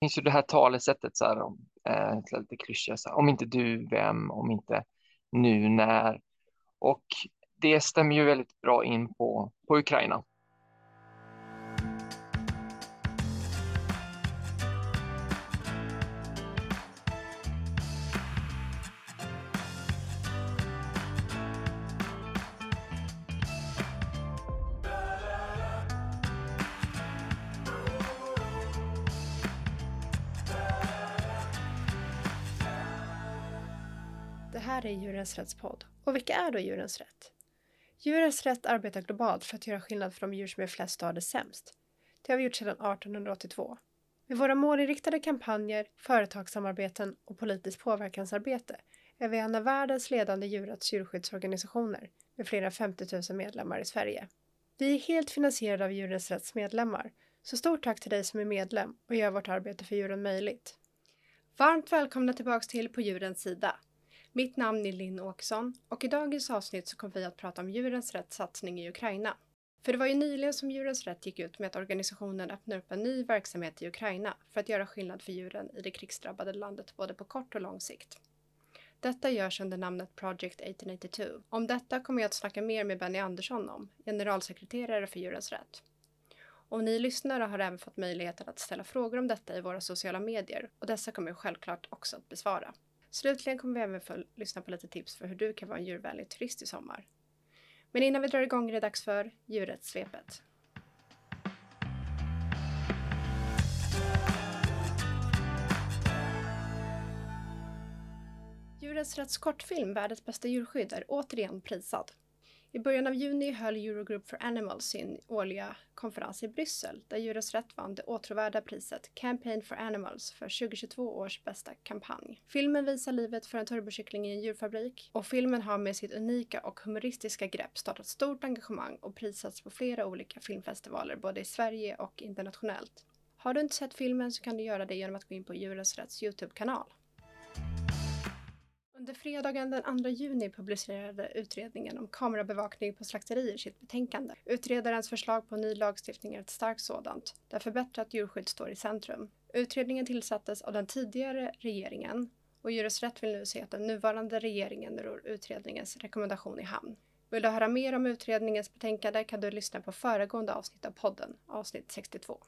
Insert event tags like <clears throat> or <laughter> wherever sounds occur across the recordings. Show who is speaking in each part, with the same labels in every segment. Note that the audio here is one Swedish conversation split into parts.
Speaker 1: finns ju det här talesättet, så här, om, eh, lite klyschiga, så här, om inte du, vem, om inte nu, när. Och det stämmer ju väldigt bra in på, på Ukraina.
Speaker 2: Djurens Rättspodd. Och vilka är då Djurens Rätt? Djurens Rätt arbetar globalt för att göra skillnad för de djur som är flest och har det sämst. Det har vi gjort sedan 1882. Med våra målinriktade kampanjer, företagssamarbeten och politiskt påverkansarbete är vi en av världens ledande djurrätts djurskyddsorganisationer med flera 50 000 medlemmar i Sverige. Vi är helt finansierade av Djurens Rätts medlemmar, så stort tack till dig som är medlem och gör vårt arbete för djuren möjligt. Varmt välkomna tillbaks till På djurens sida. Mitt namn är Linn Åkesson och i dagens avsnitt så kommer vi att prata om Djurens Rätts satsning i Ukraina. För det var ju nyligen som Djurens Rätt gick ut med att organisationen öppnar upp en ny verksamhet i Ukraina för att göra skillnad för djuren i det krigsdrabbade landet både på kort och lång sikt. Detta görs under namnet Project 1882. Om detta kommer jag att snacka mer med Benny Andersson om, generalsekreterare för Djurens Rätt. Och ni lyssnare har även fått möjligheten att ställa frågor om detta i våra sociala medier och dessa kommer jag självklart också att besvara. Slutligen kommer vi även få lyssna på lite tips för hur du kan vara en djurvänlig turist i sommar. Men innan vi drar igång är det dags för Djurrättssvepet. Djurens Rätts kortfilm Världens bästa djurskydd är återigen prisad. I början av juni höll Eurogroup for Animals sin årliga konferens i Bryssel där Djurens Rätt vann det åtråvärda priset Campaign for Animals för 2022 års bästa kampanj. Filmen visar livet för en turbokyckling i en djurfabrik och filmen har med sitt unika och humoristiska grepp startat stort engagemang och prisats på flera olika filmfestivaler både i Sverige och internationellt. Har du inte sett filmen så kan du göra det genom att gå in på Djurens Rätts Youtube-kanal. Under fredagen den 2 juni publicerade utredningen om kamerabevakning på slakterier sitt betänkande. Utredarens förslag på ny lagstiftning är ett starkt sådant, där förbättrat djurskydd står i centrum. Utredningen tillsattes av den tidigare regeringen och Djurens Rätt vill nu se att den nuvarande regeringen ror utredningens rekommendation i hamn. Vill du höra mer om utredningens betänkande kan du lyssna på föregående avsnitt av podden, avsnitt 62.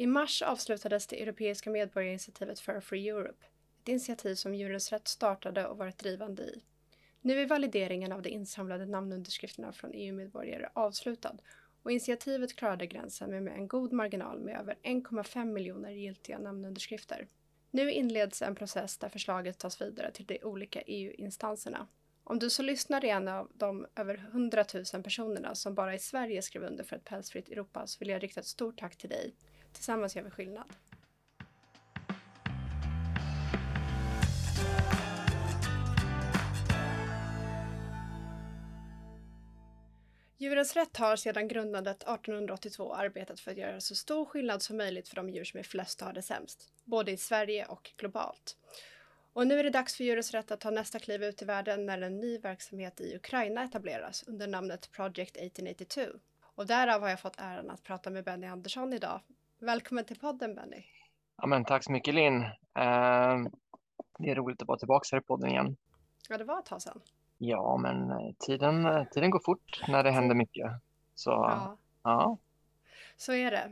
Speaker 2: I mars avslutades det europeiska medborgarinitiativet för Free Europe, ett initiativ som Djurens Rätt startade och varit drivande i. Nu är valideringen av de insamlade namnunderskrifterna från EU-medborgare avslutad och initiativet klarade gränsen med, med en god marginal med över 1,5 miljoner giltiga namnunderskrifter. Nu inleds en process där förslaget tas vidare till de olika EU-instanserna. Om du så lyssnar är en av de över 100 000 personerna som bara i Sverige skrev under för ett pälsfritt Europa så vill jag rikta ett stort tack till dig Tillsammans gör vi skillnad. Djurens Rätt har sedan grundandet 1882 arbetat för att göra så stor skillnad som möjligt för de djur som är flest och har det sämst, både i Sverige och globalt. Och nu är det dags för Djurens Rätt att ta nästa kliv ut i världen när en ny verksamhet i Ukraina etableras under namnet Project 1882. Och därav har jag fått äran att prata med Benny Andersson idag, Välkommen till podden Benny.
Speaker 1: Ja, men tack så mycket Linn. Uh, det är roligt att vara tillbaka här i podden igen.
Speaker 2: Ja, det var ett tag sedan.
Speaker 1: Ja, men eh, tiden, eh, tiden går fort när det händer mycket. Så ja. ja.
Speaker 2: Så är det.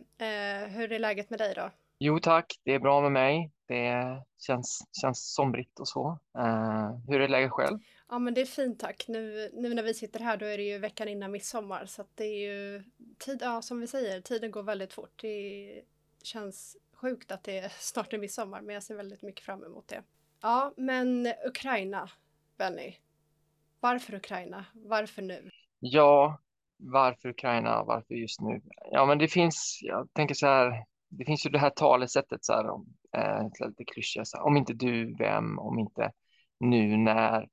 Speaker 2: Hur är läget med dig då?
Speaker 1: Jo tack, det är bra med mig. Det känns, känns somrigt och så. Uh, hur är läget själv?
Speaker 2: Ja men det är fint tack. Nu, nu när vi sitter här då är det ju veckan innan midsommar så att det är ju tid, ja som vi säger, tiden går väldigt fort. Det känns sjukt att det <laughs> snart är midsommar men jag ser väldigt mycket fram emot det. Ja men Ukraina, Benny. Varför Ukraina? Varför nu?
Speaker 1: Ja, varför Ukraina? Varför just nu? Ja men det finns, jag tänker så här, det finns ju det här talesättet så här om, eh, lite klyschiga, om inte du, vem? Om inte nu, när?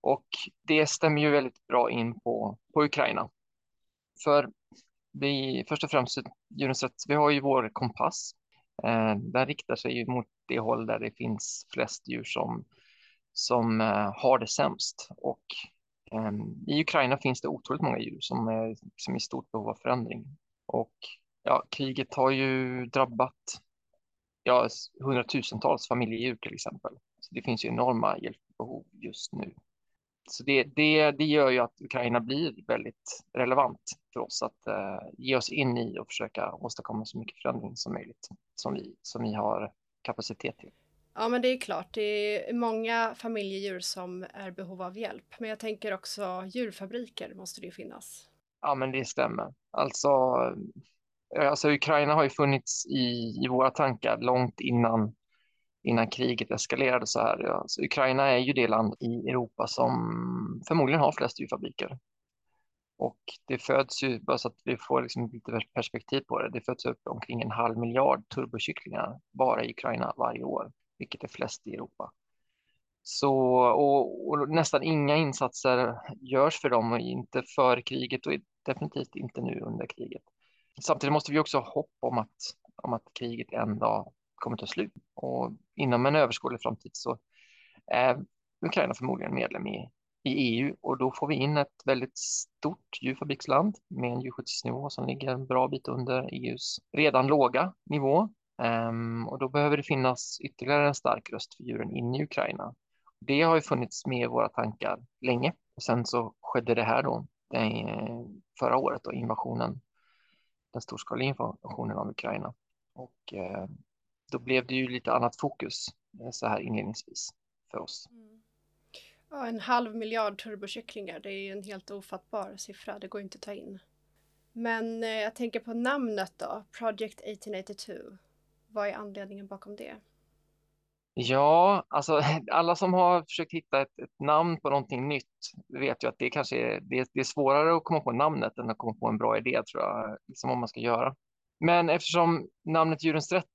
Speaker 1: Och det stämmer ju väldigt bra in på, på Ukraina. För vi, först och främst, djurens rätt, vi har ju vår kompass. Eh, den riktar sig ju mot det håll där det finns flest djur som, som eh, har det sämst. Och eh, i Ukraina finns det otroligt många djur som är, som är i stort behov av förändring. Och Ja, kriget har ju drabbat ja, hundratusentals familjedjur till exempel. Så det finns ju enorma hjälpbehov just nu. Så det, det, det gör ju att Ukraina blir väldigt relevant för oss att uh, ge oss in i och försöka åstadkomma så mycket förändring som möjligt som vi, som vi har kapacitet till.
Speaker 2: Ja, men det är klart. Det är många familjedjur som är i behov av hjälp. Men jag tänker också djurfabriker måste det ju finnas.
Speaker 1: Ja, men det stämmer. Alltså, Eh, alltså Ukraina har ju funnits i, i våra tankar långt innan, innan kriget eskalerade så här. Alltså, Ukraina är ju det land i Europa som förmodligen har flest djurfabriker. Och det föds ju, bara så att vi får liksom lite perspektiv på det, det föds upp omkring en halv miljard turbokycklingar bara i Ukraina varje år vilket är flest i Europa. Så, och, och, nästan inga insatser görs för dem, och inte före kriget och definitivt inte nu under kriget. Samtidigt måste vi också ha hopp om att, om att kriget en dag kommer ta slut. Och inom en överskådlig framtid så är Ukraina förmodligen medlem i, i EU och då får vi in ett väldigt stort djurfabriksland med en djurskyddsnivå som ligger en bra bit under EUs redan låga nivå. Um, och då behöver det finnas ytterligare en stark röst för djuren in i Ukraina. Det har ju funnits med i våra tankar länge. Och sen så skedde det här då, den, förra året, då, invasionen, den storskaliga informationen om Ukraina. Och eh, då blev det ju lite annat fokus eh, så här inledningsvis för oss. Mm.
Speaker 2: Ja, en halv miljard turbokycklingar, det är ju en helt ofattbar siffra, det går inte att ta in. Men eh, jag tänker på namnet då, Project 1882. Vad är anledningen bakom det?
Speaker 1: Ja, alltså <laughs> alla som har försökt hitta ett, ett, namn på någonting nytt vet ju att det kanske är, det, det är svårare att komma på namnet än att komma på en bra idé tror jag, liksom vad man ska göra. Men eftersom namnet Djurens Rätt,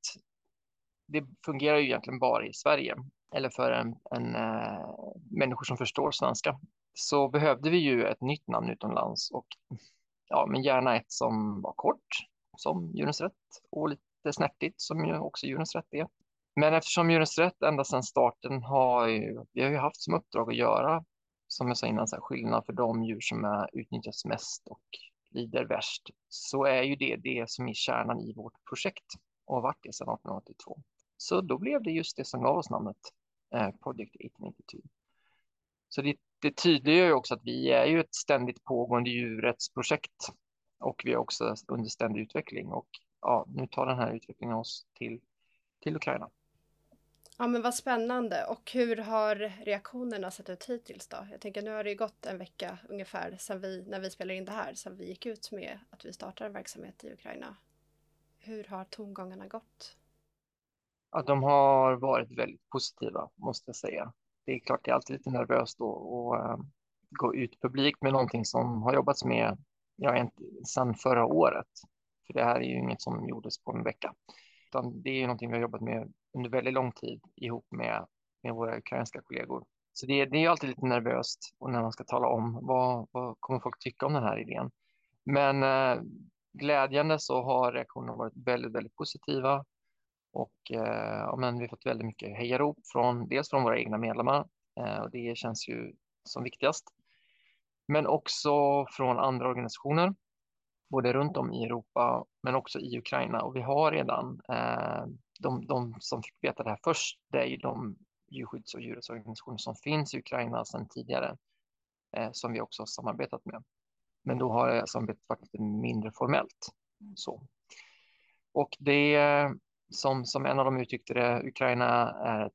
Speaker 1: det fungerar ju egentligen bara i Sverige eller för en, en äh, människor som förstår svenska, så behövde vi ju ett nytt namn utomlands och ja, men gärna ett som var kort, som Djurens Rätt och lite lite snärtigt som ju också Djurens Rätt är. Men eftersom Djurens Rätt ända sedan starten har ju, vi har ju haft som uppdrag att göra, som jag sa innan, så här, skillnad för de djur som är, utnyttjas mest och lider värst, så är ju det det som är kärnan i vårt projekt och har varit det sedan 1882. Så då blev det just det som gav oss namnet eh, Project 1882. Så det, det tydliggör ju också att vi är ju ett ständigt pågående djurrättsprojekt och vi är också under ständig utveckling och ja, nu tar den här utvecklingen oss till, till Ukraina.
Speaker 2: Ja men vad spännande och hur har reaktionerna sett ut hittills då? Jag tänker nu har det ju gått en vecka ungefär sedan vi, när vi spelar in det här, sedan vi gick ut med att vi startar en verksamhet i Ukraina. Hur har tongångarna gått?
Speaker 1: Ja, de har varit väldigt positiva måste jag säga. Det är klart det är alltid lite nervöst att eh, gå ut publikt med någonting som har jobbats med ja, sedan förra året. För det här är ju inget som gjordes på en vecka. Utan det är ju någonting vi har jobbat med under väldigt lång tid ihop med, med våra ukrainska kollegor. Så det, det är alltid lite nervöst och när man ska tala om vad, vad kommer folk tycka om den här idén. Men eh, glädjande så har reaktionerna varit väldigt, väldigt positiva. Och eh, ja, men vi har fått väldigt mycket hejarop från dels från våra egna medlemmar eh, och det känns ju som viktigast. Men också från andra organisationer både runt om i Europa men också i Ukraina. Och vi har redan eh, de, de, som fick veta det här först, det är ju de djurskydds och djurrättsorganisationer som finns i Ukraina sedan tidigare, eh, som vi också har samarbetat med. Men då har samarbetet varit lite mindre formellt. Så. Och det som, som en av dem uttryckte det, Ukraina är ett,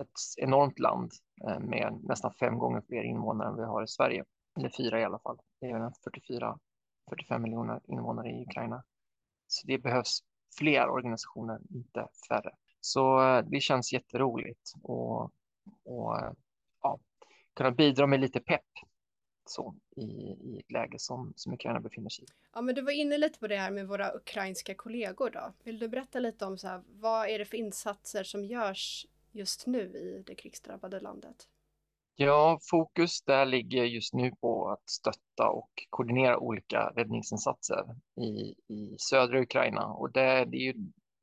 Speaker 1: ett enormt land eh, med nästan fem gånger fler invånare än vi har i Sverige. Eller fyra i alla fall. Det är 44 45 miljoner invånare i Ukraina. Så det behövs fler organisationer, inte färre. Så eh, det känns jätteroligt och, och eh, ja, kunna bidra med lite pepp så, i, i ett läge som, som Ukraina befinner sig i.
Speaker 2: Ja, men du var inne lite på det här med våra ukrainska kollegor. Då. Vill du berätta lite om så här, vad är det för insatser som görs just nu i det krigsdrabbade landet?
Speaker 1: Ja, fokus där ligger just nu på att stötta och koordinera olika räddningsinsatser i, i södra Ukraina. Och det, det är ju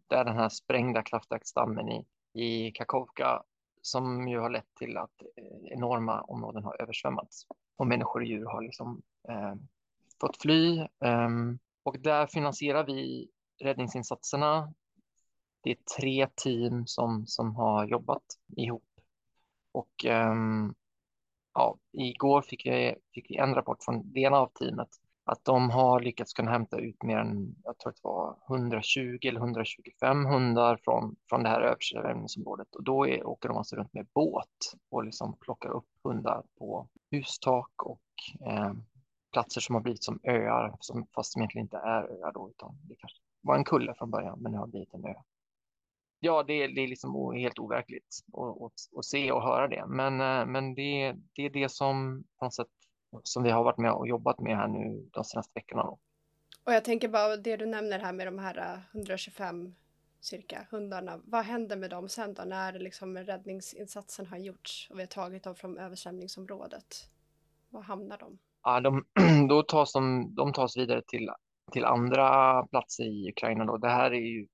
Speaker 1: där den här sprängda kraftverksstammen i, i Kakovka som ju har lett till att eh, enorma områden har översvämmats och människor och djur har liksom eh, fått fly. Um, och där finansierar vi räddningsinsatserna. Det är tre team som, som har jobbat ihop och um, ja, igår fick vi, fick vi en rapport från det ena av teamet att de har lyckats kunna hämta ut mer än, jag tror det var 120 eller 125 hundar från, från det här översvämningsområdet och då är, åker de alltså runt med båt och liksom plockar upp hundar på hustak och eh, platser som har blivit som öar, som, fast som egentligen inte är öar då, utan det kanske var en kulle från början, men nu har blivit en ö. Ja, det, är, det är liksom helt overkligt att se och höra det, men, eh, men det, det är det som på något sätt som vi har varit med och jobbat med här nu de senaste veckorna.
Speaker 2: Och jag tänker bara det du nämner här med de här 125 eh, cirka hundarna. Vad händer med dem sen då när liksom räddningsinsatsen har gjorts och vi har tagit dem från översvämningsområdet? Var hamnar de?
Speaker 1: Ja, de, <clears throat> då tas de, de tas vidare till, till andra platser i Ukraina. Då. Det här är ju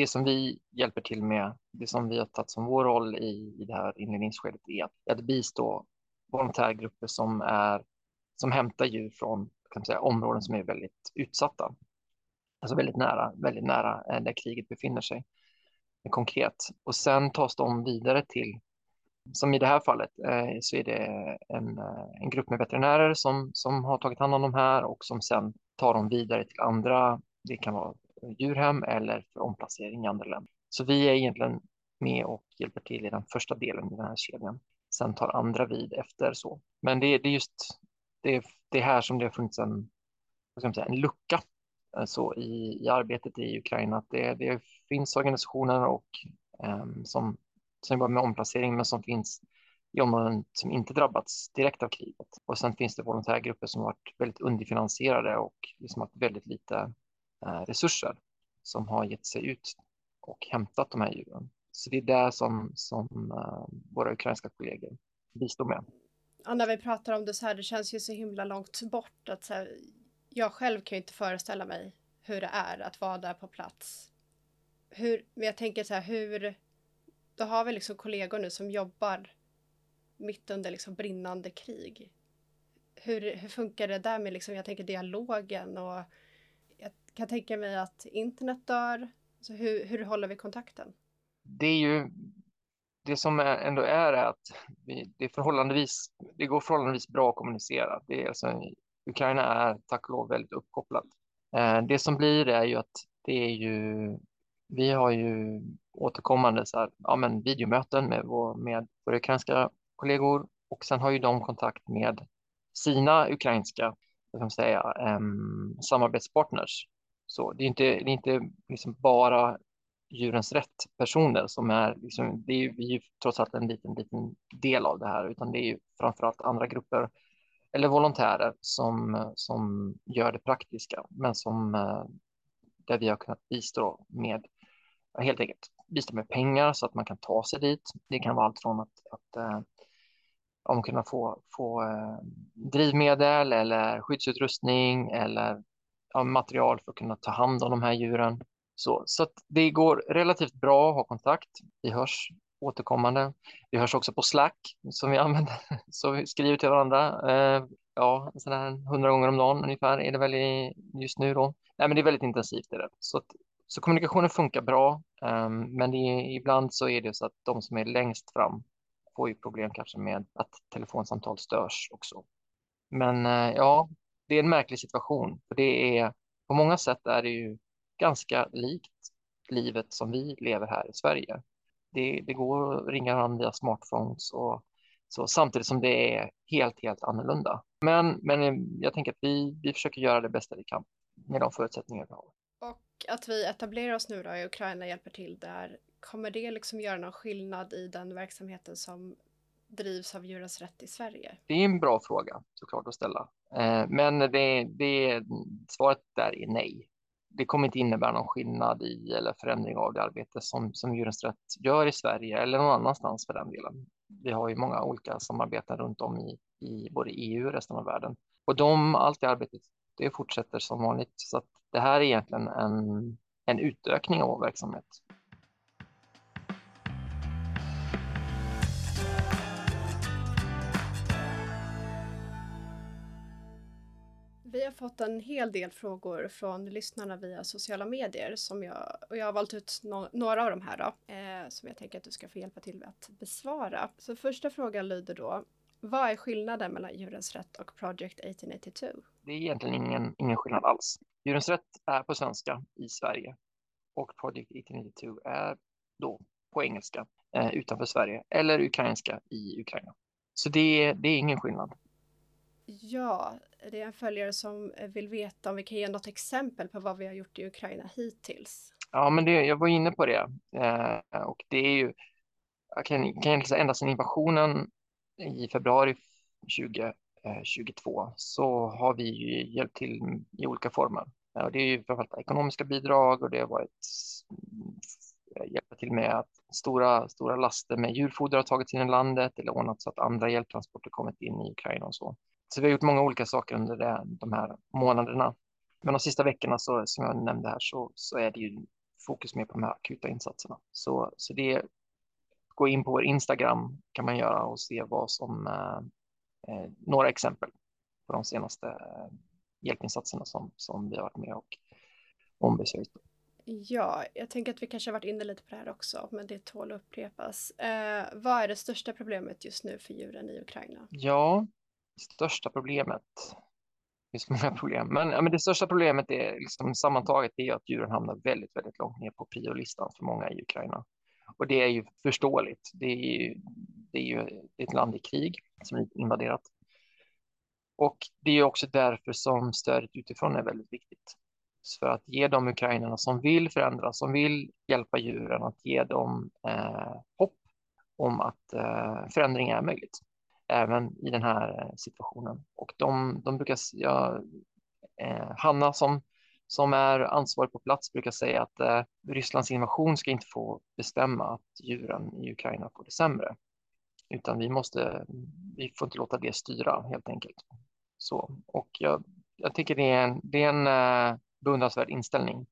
Speaker 1: det som vi hjälper till med, det som vi har tagit som vår roll i, i det här inledningsskedet är att, att bistå volontärgrupper som, är, som hämtar djur från kan säga, områden som är väldigt utsatta. Alltså väldigt nära, väldigt nära eh, där kriget befinner sig eh, konkret. Och sen tas de vidare till, som i det här fallet, eh, så är det en, en grupp med veterinärer som, som har tagit hand om de här och som sen tar dem vidare till andra, det kan vara djurhem eller för omplacering i andra länder. Så vi är egentligen med och hjälper till i den första delen i den här kedjan. Sen tar andra vid efter så. Men det, det är just det, det här som det har funnits en, vad ska man säga, en lucka eh, så i, i arbetet i Ukraina. Att det, det finns organisationer och, um, som, som jobbar med omplacering men som finns i områden som inte drabbats direkt av kriget. Och sen finns det volontärgrupper som varit väldigt underfinansierade och liksom haft väldigt lite Eh, resurser som har gett sig ut och hämtat de här djuren. Så det är det som, som eh, våra ukrainska kollegor bistår med.
Speaker 2: Ja, när vi pratar om det så här, det känns ju så himla långt bort att så här, jag själv kan ju inte föreställa mig hur det är att vara där på plats. Hur, men jag tänker så här, hur... Då har vi liksom kollegor nu som jobbar mitt under liksom brinnande krig. Hur, hur funkar det där med liksom, jag tänker dialogen och kan tänka mig att internet dör. Så hur, hur håller vi kontakten?
Speaker 1: Det är ju det som ändå är, är att vi, det, är förhållandevis, det går förhållandevis bra att kommunicera. Det är alltså, Ukraina är tack och lov väldigt uppkopplat. Eh, det som blir är ju att det är ju, vi har ju återkommande så här, ja, men videomöten med, vår, med våra ukrainska kollegor och sen har ju de kontakt med sina ukrainska vad man säga, samarbetspartners. Så det är inte, det är inte liksom bara djurens rätt-personer som är, liksom, det är ju, vi är ju trots allt en liten, liten del av det här, utan det är ju framförallt andra grupper eller volontärer som, som gör det praktiska, men som eh, där vi har kunnat bistå med helt enkelt bistå med pengar så att man kan ta sig dit. Det kan vara allt från att, att eh, om kunna få, få eh, drivmedel eller skyddsutrustning eller ja, material för att kunna ta hand om de här djuren. Så, så att det går relativt bra att ha kontakt. Vi hörs återkommande. Vi hörs också på Slack som vi använder, <laughs> så vi skriver till varandra. Eh, ja, sådär hundra gånger om dagen ungefär är det väl i, just nu då. Nej, men det är väldigt intensivt. Är det. Så, att, så kommunikationen funkar bra, eh, men är, ibland så är det så att de som är längst fram får ju problem kanske med att telefonsamtal störs också. Men eh, ja, det är en märklig situation, för det är på många sätt är det ju ganska likt livet som vi lever här i Sverige. Det, det går att ringa varandra via smartphones och så, samtidigt som det är helt, helt annorlunda. Men, men jag tänker att vi, vi försöker göra det bästa vi kan med de förutsättningar vi har.
Speaker 2: Och att vi etablerar oss nu då i Ukraina hjälper till där. Kommer det liksom göra någon skillnad i den verksamheten som drivs av Djurens Rätt i Sverige?
Speaker 1: Det är en bra fråga såklart att ställa. Eh, men det, det, svaret där är nej det kommer inte innebära någon skillnad i eller förändring av det arbete som, som Djurens Rätt gör i Sverige eller någon annanstans för den delen. Vi har ju många olika samarbeten runt om i, i både EU och resten av världen. Och de, allt det arbetet, det fortsätter som vanligt. Så att det här är egentligen en, en utökning av vår verksamhet.
Speaker 2: Har fått en hel del frågor från lyssnarna via sociala medier som jag, och jag har valt ut no några av de här då, eh, som jag tänker att du ska få hjälpa till med att besvara. Så första frågan lyder då, vad är skillnaden mellan Djurens Rätt och Project 1882?
Speaker 1: Det är egentligen ingen, ingen skillnad alls. Djurens Rätt är på svenska i Sverige och Project 1882 är då på engelska eh, utanför Sverige eller ukrainska i Ukraina. Så det, det är ingen skillnad.
Speaker 2: Ja, det är en följare som vill veta om vi kan ge något exempel på vad vi har gjort i Ukraina hittills.
Speaker 1: Ja, men det, jag var inne på det. Eh, och det är ju, jag kan, kan egentligen säga ända sedan invasionen i februari 2022 så har vi ju hjälpt till i olika former. Och det är ju framförallt ekonomiska bidrag och det har varit hjälpa till med att stora, stora laster med djurfoder har tagits in i landet eller ordnat så att andra hjälptransporter kommit in i Ukraina och så. Så vi har gjort många olika saker under det, de här månaderna. Men de sista veckorna, så, som jag nämnde här, så, så är det ju fokus mer på de här akuta insatserna. Så, så det, gå in på vår Instagram kan man göra och se vad som, eh, eh några exempel på de senaste eh, hjälpinsatserna som, som vi har varit med och ombesörjt.
Speaker 2: Ja, jag tänker att vi kanske har varit inne lite på det här också, men det tål att upprepas. Eh, vad är det största problemet just nu för djuren i Ukraina?
Speaker 1: Ja, största problemet. Det finns många problem, men, ja, men det största problemet är liksom sammantaget är att djuren hamnar väldigt, väldigt långt ner på priolistan för många i Ukraina. Och det är ju förståeligt. Det är ju, det är ju ett land i krig som är invaderat. Och det är också därför som stödet utifrån är väldigt viktigt. För att ge de ukrainarna som vill förändra, som vill hjälpa djuren, att ge dem eh, hopp om att eh, förändring är möjligt även i den här eh, situationen. Och de, de brukar, ja, eh, Hanna som, som är ansvarig på plats brukar säga att eh, Rysslands invasion ska inte få bestämma att djuren i Ukraina får det sämre. Utan vi måste, vi får inte låta det styra helt enkelt. Så, och jag, jag tycker det är en, det är en eh, beundransvärd inställning.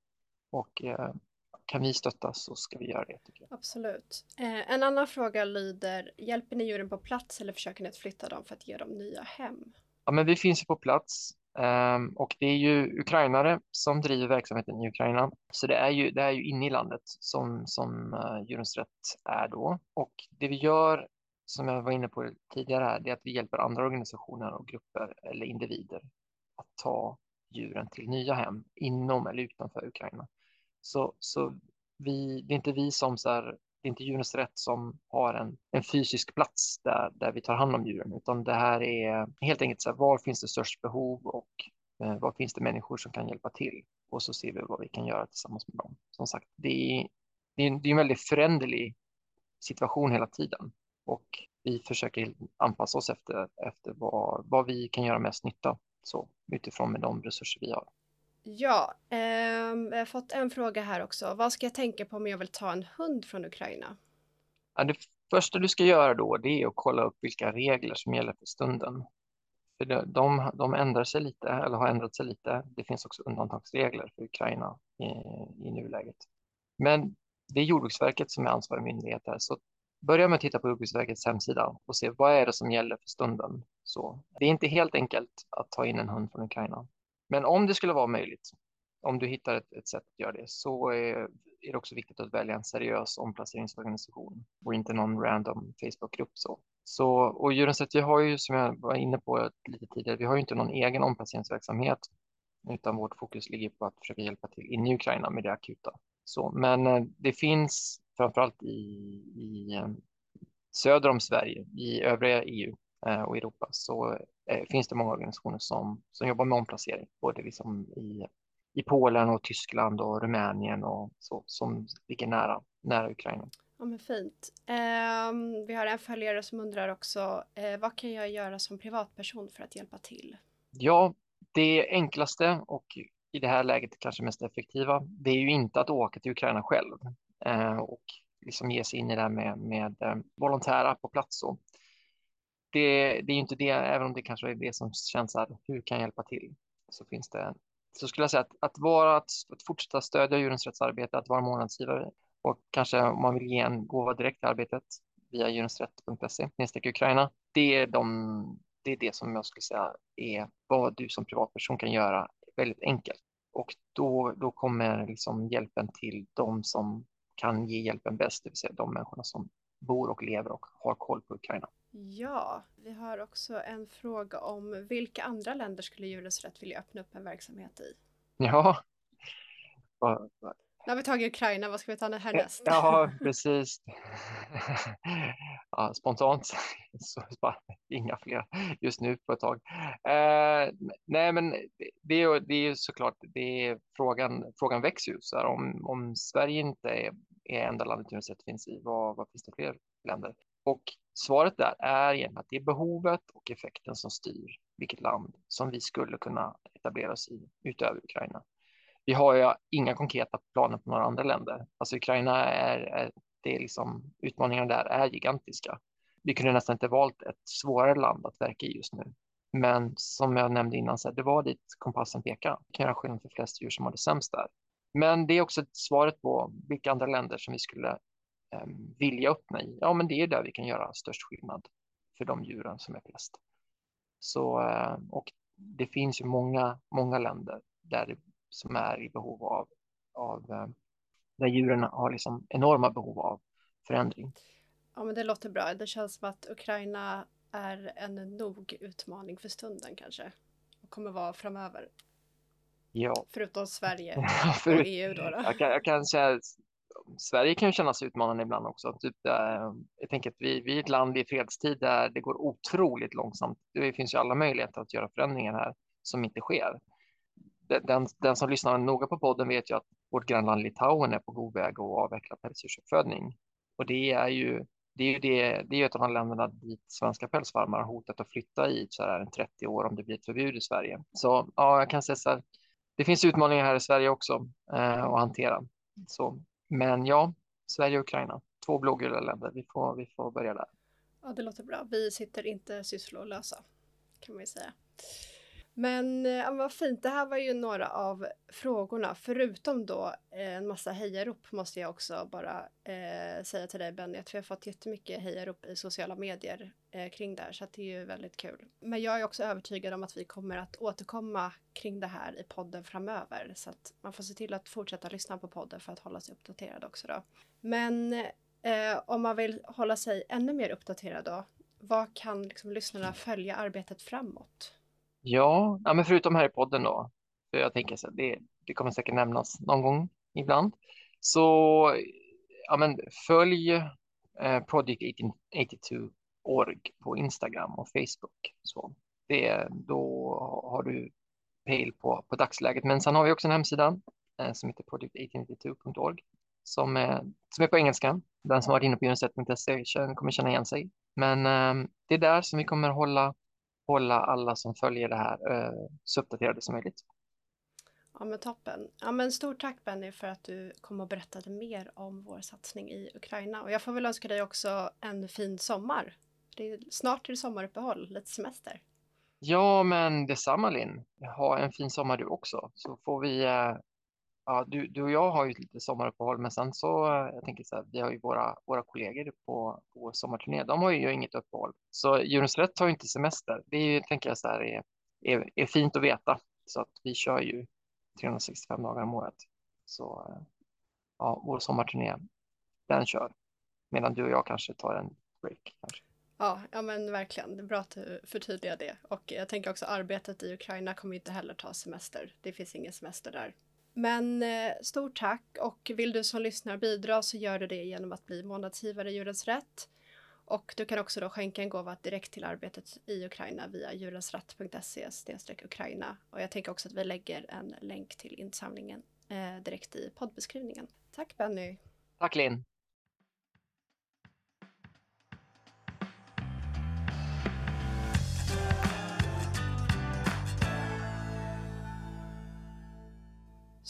Speaker 1: Och eh, kan vi stötta så ska vi göra det.
Speaker 2: Absolut. Eh, en annan fråga lyder, hjälper ni djuren på plats eller försöker ni att flytta dem för att ge dem nya hem?
Speaker 1: Ja, men vi finns ju på plats eh, och det är ju ukrainare som driver verksamheten i Ukraina. Så det är ju, det är ju inne i landet som, som uh, Djurens Rätt är då. Och det vi gör, som jag var inne på tidigare här, det är att vi hjälper andra organisationer och grupper eller individer att ta djuren till nya hem inom eller utanför Ukraina. Så, så vi, det är inte vi som så här, det är inte djurens rätt som har en, en fysisk plats där, där vi tar hand om djuren, utan det här är helt enkelt så här, var finns det störst behov och eh, var finns det människor som kan hjälpa till? Och så ser vi vad vi kan göra tillsammans med dem. Som sagt, det är, det är, det är en väldigt föränderlig situation hela tiden och vi försöker anpassa oss efter, efter vad, vad vi kan göra mest nytta så utifrån med de resurser vi har.
Speaker 2: Ja, eh, jag har fått en fråga här också. Vad ska jag tänka på om jag vill ta en hund från Ukraina?
Speaker 1: Ja, det första du ska göra då det är att kolla upp vilka regler som gäller för stunden. För de, de ändrar sig lite, eller har ändrat sig lite. Det finns också undantagsregler för Ukraina i, i nuläget. Men det är Jordbruksverket som är ansvarig myndighet här, så börja med att titta på Jordbruksverkets hemsida och se vad är det som gäller för stunden. Så det är inte helt enkelt att ta in en hund från Ukraina. Men om det skulle vara möjligt, om du hittar ett, ett sätt att göra det, så är, är, det också viktigt att välja en seriös omplaceringsorganisation och inte någon random Facebookgrupp. Så. Så, och Djurens Rätt, vi har ju som jag var inne på lite tidigare, vi har ju inte någon egen omplaceringsverksamhet, utan vårt fokus ligger på att försöka hjälpa till inne i Ukraina med det akuta. Så, men eh, det finns framförallt i, i eh, söder om Sverige, i övriga EU och Europa, så eh, finns det många organisationer som, som jobbar med omplacering, både liksom i, i Polen och Tyskland och Rumänien och så, som ligger nära, nära Ukraina.
Speaker 2: Ja men fint. Um, vi har en följare som undrar också, uh, vad kan jag göra som privatperson för att hjälpa till?
Speaker 1: Ja, det enklaste och i det här läget kanske mest effektiva, det är ju inte att åka till Ukraina själv uh, och liksom ge sig in i det här med, med uh, volontära på plats. Så det, det är inte det, även om det kanske är det som känns här, hur kan jag hjälpa till? Så finns det, så skulle jag säga att, att, vara, att, att fortsätta stödja djurens rättsarbete, att vara månadsgivare och kanske om man vill ge en gåva direkt till arbetet via djurensrätt.se, Ukraina. Det är de det är det som jag skulle säga är vad du som privatperson kan göra väldigt enkelt. Och då, då kommer liksom hjälpen till de som kan ge hjälpen bäst, det vill säga de människorna som bor och lever och har koll på Ukraina.
Speaker 2: Ja, vi har också en fråga om vilka andra länder skulle Djurens Rätt vilja öppna upp en verksamhet i?
Speaker 1: Ja.
Speaker 2: Nu har vi tagit Ukraina, vad ska vi ta härnäst?
Speaker 1: Ja, precis. Ja, spontant så bara, inga fler just nu på ett tag. Eh, nej, men det är, det är såklart, det är frågan, frågan växer ju. Så här, om, om Sverige inte är, är enda landet universitet finns i, vad, vad finns det fler länder? Och svaret där är egentligen att det är behovet och effekten som styr vilket land som vi skulle kunna etablera oss i utöver Ukraina. Vi har ju inga konkreta planer på några andra länder. Alltså Ukraina är, är det är liksom, utmaningarna där är gigantiska. Vi kunde nästan inte valt ett svårare land att verka i just nu. Men som jag nämnde innan, så här, det var dit kompassen pekade. Det kan göra skillnad för flest djur som har det sämst där. Men det är också svaret på vilka andra länder som vi skulle eh, vilja öppna i. Ja, men det är där vi kan göra störst skillnad för de djuren som är flest. Så, eh, och det finns ju många, många länder där som är i behov av, av eh, där djuren har liksom enorma behov av förändring.
Speaker 2: Ja, men det låter bra. Det känns som att Ukraina är en nog utmaning för stunden kanske och kommer vara framöver.
Speaker 1: Ja.
Speaker 2: Förutom Sverige <laughs> och EU då. då.
Speaker 1: Jag, kan, jag kan säga Sverige kan ju kännas utmanande ibland också. Typ, äh, jag tänker att vi, vi är ett land i fredstid där det går otroligt långsamt. Det finns ju alla möjligheter att göra förändringar här som inte sker den, den som lyssnar noga på podden vet ju att vårt grannland Litauen är på god väg att avveckla pälsdjursuppfödning. Och det är ju det är ju det, det är ett av de länderna dit svenska pälsfarmar har hotat att flytta i så här 30 år om det blir ett förbud i Sverige. Så ja, jag kan säga så här. Det finns utmaningar här i Sverige också eh, att hantera. Så, men ja, Sverige och Ukraina, två blågula länder. Vi får, vi får börja där.
Speaker 2: Ja, det låter bra. Vi sitter inte sysslolösa kan man ju säga. Men eh, ja, vad fint, det här var ju några av frågorna. Förutom då eh, en massa hejarop måste jag också bara eh, säga till dig Benny att vi har fått jättemycket hejarop i sociala medier eh, kring det här så det är ju väldigt kul. Men jag är också övertygad om att vi kommer att återkomma kring det här i podden framöver så att man får se till att fortsätta lyssna på podden för att hålla sig uppdaterad också då. Men eh, om man vill hålla sig ännu mer uppdaterad då, vad kan liksom lyssnarna följa arbetet framåt?
Speaker 1: Ja, ja men förutom här i podden då, för jag tänker så det, det kommer säkert nämnas någon gång ibland. Så ja, men följ eh, Project 1882.org på Instagram och Facebook. Så det, då har du pejl på, på dagsläget. Men sen har vi också en hemsida eh, som heter project1882.org som är, som är på engelska. Den som har varit inne på universitet.se kommer känna igen sig. Men eh, det är där som vi kommer hålla hålla alla som följer det här eh, så uppdaterade som möjligt.
Speaker 2: Ja men toppen. Ja men stort tack Benny för att du kom och berättade mer om vår satsning i Ukraina. Och jag får väl önska dig också en fin sommar. Det är snart till sommaruppehåll, lite semester.
Speaker 1: Ja men detsamma Linn. Ha en fin sommar du också. Så får vi eh, Ja, du, du och jag har ju lite sommaruppehåll, men sen så, eh, jag tänker så här, vi har ju våra, våra kollegor på, på sommarturné, de har ju inget uppehåll. Så Djurens Rätt har ju inte semester. Det är ju, tänker jag så här, är, är, är fint att veta. Så att vi kör ju 365 dagar om året. Så eh, ja, vår sommarturné, den kör. Medan du och jag kanske tar en break. Kanske.
Speaker 2: Ja, ja men verkligen. Det är bra att du förtydligar det. Och jag tänker också arbetet i Ukraina kommer inte heller ta semester. Det finns ingen semester där. Men eh, stort tack och vill du som lyssnar bidra så gör du det genom att bli månadsgivare i Djurens Rätt. Och du kan också då skänka en gåva direkt till arbetet i Ukraina via djurensrätt.se Ukraina. Och jag tänker också att vi lägger en länk till insamlingen eh, direkt i poddbeskrivningen. Tack Benny!
Speaker 1: Tack Linn!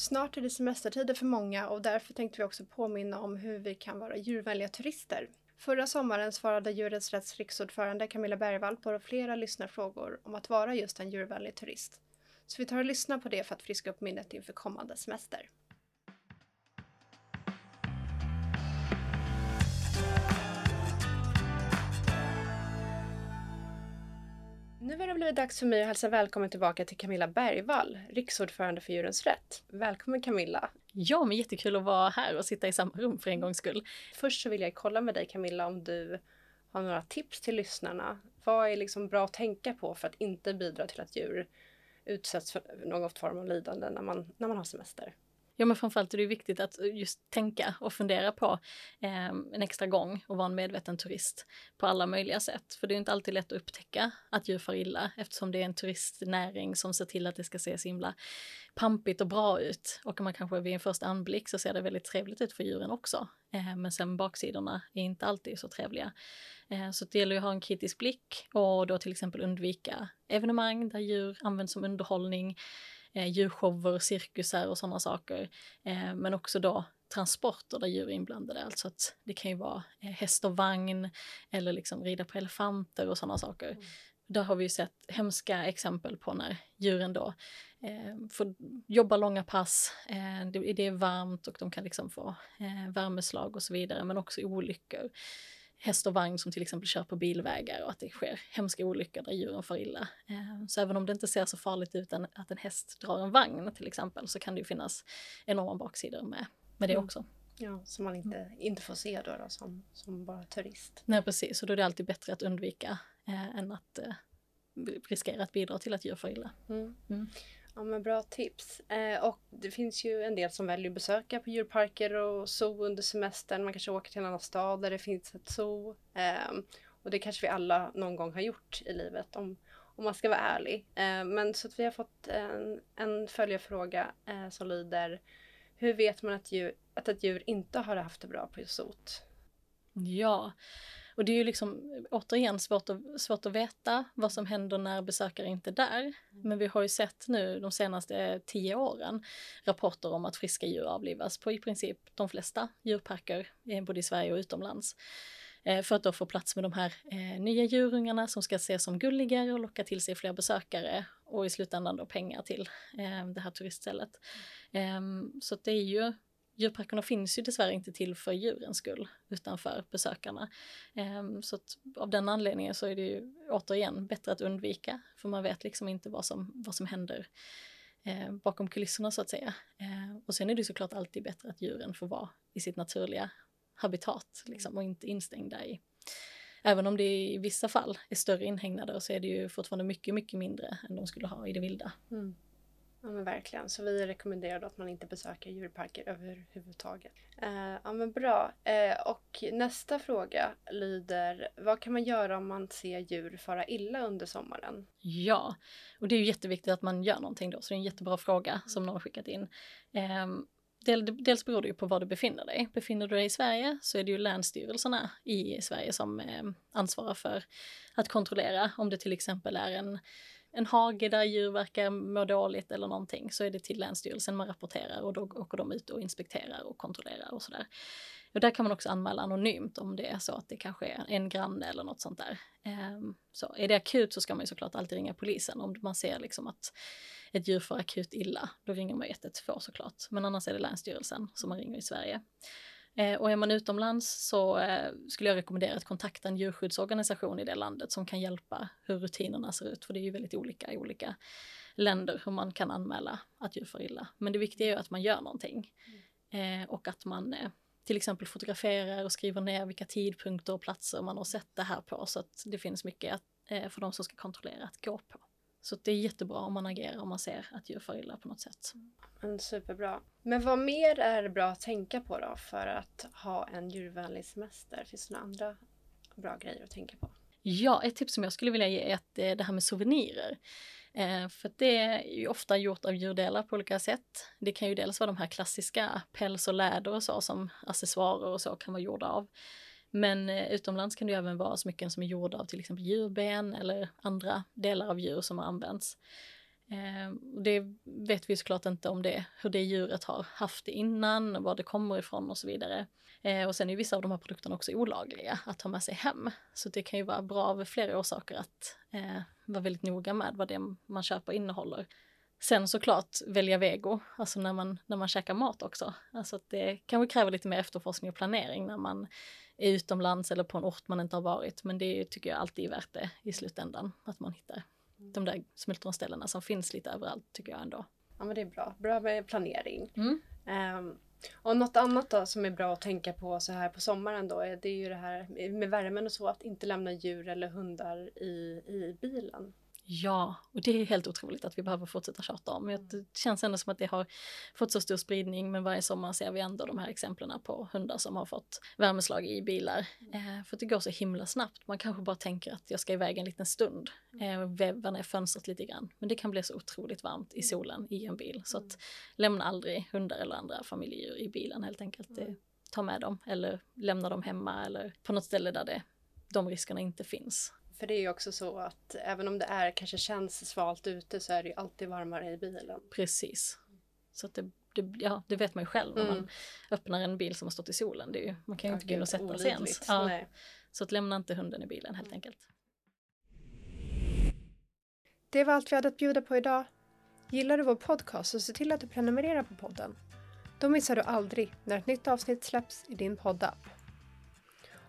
Speaker 2: Snart är det semestertider för många och därför tänkte vi också påminna om hur vi kan vara djurvänliga turister. Förra sommaren svarade Djurens Rätts riksordförande Camilla Bergvall på flera lyssnarfrågor om att vara just en djurvänlig turist. Så vi tar och lyssnar på det för att friska upp minnet inför kommande semester. Nu har det blivit dags för mig att hälsa välkommen tillbaka till Camilla Bergvall, riksordförande för Djurens Rätt. Välkommen Camilla!
Speaker 3: Ja, men jättekul att vara här och sitta i samma rum för en gångs skull.
Speaker 2: Först så vill jag kolla med dig Camilla om du har några tips till lyssnarna. Vad är liksom bra att tänka på för att inte bidra till att djur utsätts för någon form av lidande när man, när man har semester?
Speaker 3: Ja, men framförallt är det viktigt att just tänka och fundera på eh, en extra gång och vara en medveten turist på alla möjliga sätt. För det är inte alltid lätt att upptäcka att djur far illa eftersom det är en turistnäring som ser till att det ska se så himla pampigt och bra ut. Och man kanske vid en första anblick så ser det väldigt trevligt ut för djuren också. Eh, men sen baksidorna är inte alltid så trevliga. Eh, så det gäller att ha en kritisk blick och då till exempel undvika evenemang där djur används som underhållning eh, djurshower, cirkusar och sådana saker. Eh, men också då transporter där djur är inblandade, alltså att det kan ju vara eh, häst och vagn eller liksom rida på elefanter och sådana saker. Mm. Där har vi ju sett hemska exempel på när djuren då eh, får jobba långa pass, eh, det, det, är varmt och de kan liksom få eh, värmeslag och så vidare, men också olyckor häst och vagn som till exempel kör på bilvägar och att det sker hemska olyckor där djuren far illa. Eh, så även om det inte ser så farligt ut att en häst drar en vagn till exempel så kan det ju finnas enorma baksidor med, med det mm. också.
Speaker 2: Ja, som man inte, inte får se då, då som, som bara turist.
Speaker 3: Nej precis, och då är det alltid bättre att undvika eh, än att eh, riskera att bidra till att djur far illa. Mm.
Speaker 2: Mm. Ja men bra tips. Eh, och det finns ju en del som väljer att besöka på djurparker och zoo under semestern. Man kanske åker till en annan stad där det finns ett zoo. Eh, och det kanske vi alla någon gång har gjort i livet om, om man ska vara ärlig. Eh, men så att vi har fått en, en följarfråga eh, som lyder Hur vet man att, djur, att ett djur inte har haft det bra på zoot?
Speaker 3: Ja, och det är ju liksom återigen svårt att, svårt att veta vad som händer när besökare inte är där. Mm. Men vi har ju sett nu de senaste tio åren rapporter om att friska djur avlivas på i princip de flesta djurparker, eh, både i Sverige och utomlands eh, för att då få plats med de här eh, nya djurungarna som ska ses som gulligare och locka till sig fler besökare och i slutändan då pengar till eh, det här turiststället. Mm. Eh, så det är ju djurparkerna finns ju dessvärre inte till för djurens skull utan för besökarna. Ehm, så att av den anledningen så är det ju återigen bättre att undvika för man vet liksom inte vad som, vad som händer eh, bakom kulisserna så att säga. Ehm, och sen är det såklart alltid bättre att djuren får vara i sitt naturliga habitat liksom, och inte instängda i Även om det i vissa fall är större inhägnader så är det ju fortfarande mycket, mycket mindre än de skulle ha i det vilda. Mm.
Speaker 2: Ja men verkligen. Så vi rekommenderar då att man inte besöker djurparker överhuvudtaget. Eh, ja men bra. Eh, och nästa fråga lyder, vad kan man göra om man ser djur fara illa under sommaren?
Speaker 3: Ja, och det är ju jätteviktigt att man gör någonting då, så det är en jättebra fråga som någon har skickat in. Eh, dels beror det ju på var du befinner dig. Befinner du dig i Sverige så är det ju länsstyrelserna i Sverige som ehm, ansvarar för att kontrollera om det till exempel är en en hage där djur verkar må dåligt eller någonting så är det till Länsstyrelsen man rapporterar och då åker de ut och inspekterar och kontrollerar och sådär. Och där kan man också anmäla anonymt om det är så att det kanske är en granne eller något sånt där. Ehm, så är det akut så ska man ju såklart alltid ringa polisen om man ser liksom att ett djur får akut illa. Då ringer man 112 såklart. Men annars är det Länsstyrelsen som man ringer i Sverige. Eh, och är man utomlands så eh, skulle jag rekommendera att kontakta en djurskyddsorganisation i det landet som kan hjälpa hur rutinerna ser ut, för det är ju väldigt olika i olika länder hur man kan anmäla att djur får illa. Men det viktiga är ju att man gör någonting eh, och att man till exempel fotograferar och skriver ner vilka tidpunkter och platser man har sett det här på så att det finns mycket för de som ska kontrollera att gå på. Så det är jättebra om man agerar om man ser att djur far illa på något sätt.
Speaker 2: Men superbra. Men vad mer är bra att tänka på då för att ha en djurvänlig semester? Finns det några andra bra grejer att tänka på?
Speaker 3: Ja, ett tips som jag skulle vilja ge är att det här med souvenirer. Eh, för det är ju ofta gjort av djurdelar på olika sätt. Det kan ju dels vara de här klassiska päls och läder och så som accessoarer och så kan vara gjorda av. Men eh, utomlands kan det även vara smycken som är gjorda av till exempel djurben eller andra delar av djur som har använts. Ehm, det vet vi såklart inte om det, hur det djuret har haft det innan, var det kommer ifrån och så vidare. Eh, och sen är vissa av de här produkterna också olagliga att ta med sig hem. Så det kan ju vara bra av flera orsaker att eh, vara väldigt noga med vad det man köper innehåller. Sen såklart välja vego, alltså när man, när man käkar mat också. Alltså att det kanske kräver lite mer efterforskning och planering när man är utomlands eller på en ort man inte har varit. Men det tycker jag alltid är värt det i slutändan, att man hittar de där smultronställena som finns lite överallt tycker jag ändå.
Speaker 2: Ja men det är bra. Bra med planering.
Speaker 3: Mm.
Speaker 2: Um, och något annat då som är bra att tänka på så här på sommaren då, det är ju det här med värmen och så, att inte lämna djur eller hundar i, i bilen.
Speaker 3: Ja, och det är helt otroligt att vi behöver fortsätta tjata om. Det känns ändå som att det har fått så stor spridning, men varje sommar ser vi ändå de här exemplen på hundar som har fått värmeslag i bilar. Eh, för att det går så himla snabbt. Man kanske bara tänker att jag ska iväg en liten stund, eh, väva ner fönstret lite grann. Men det kan bli så otroligt varmt i solen i en bil. Så att lämna aldrig hundar eller andra familjedjur i bilen helt enkelt. Ta med dem eller lämna dem hemma eller på något ställe där det, de riskerna inte finns.
Speaker 2: För det är ju också så att även om det är kanske känns svalt ute så är det ju alltid varmare i bilen.
Speaker 3: Precis. Så att det, det, ja, det vet man ju själv när man mm. öppnar en bil som har stått i solen. Det är ju, man kan ju inte gå in och sätta sig ens. Ja. Så att lämna inte hunden i bilen helt enkelt.
Speaker 2: Det var allt vi hade att bjuda på idag. Gillar du vår podcast så se till att du prenumererar på podden. Då missar du aldrig när ett nytt avsnitt släpps i din poddapp.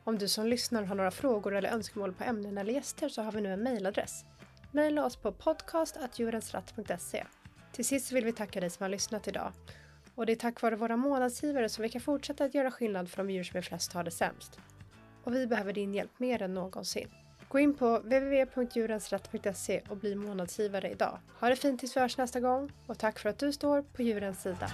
Speaker 2: Om du som lyssnar har några frågor eller önskemål på ämnen eller gäster så har vi nu en mejladress. Mejla oss på podcast.djurensratt.se. Till sist vill vi tacka dig som har lyssnat idag. Och det är tack vare våra månadsgivare som vi kan fortsätta att göra skillnad för de djur som är flest har det sämst. Och vi behöver din hjälp mer än någonsin. Gå in på www.djurensrätt.se och bli månadsgivare idag. Ha det fint tills vi hörs nästa gång och tack för att du står på djurens sida.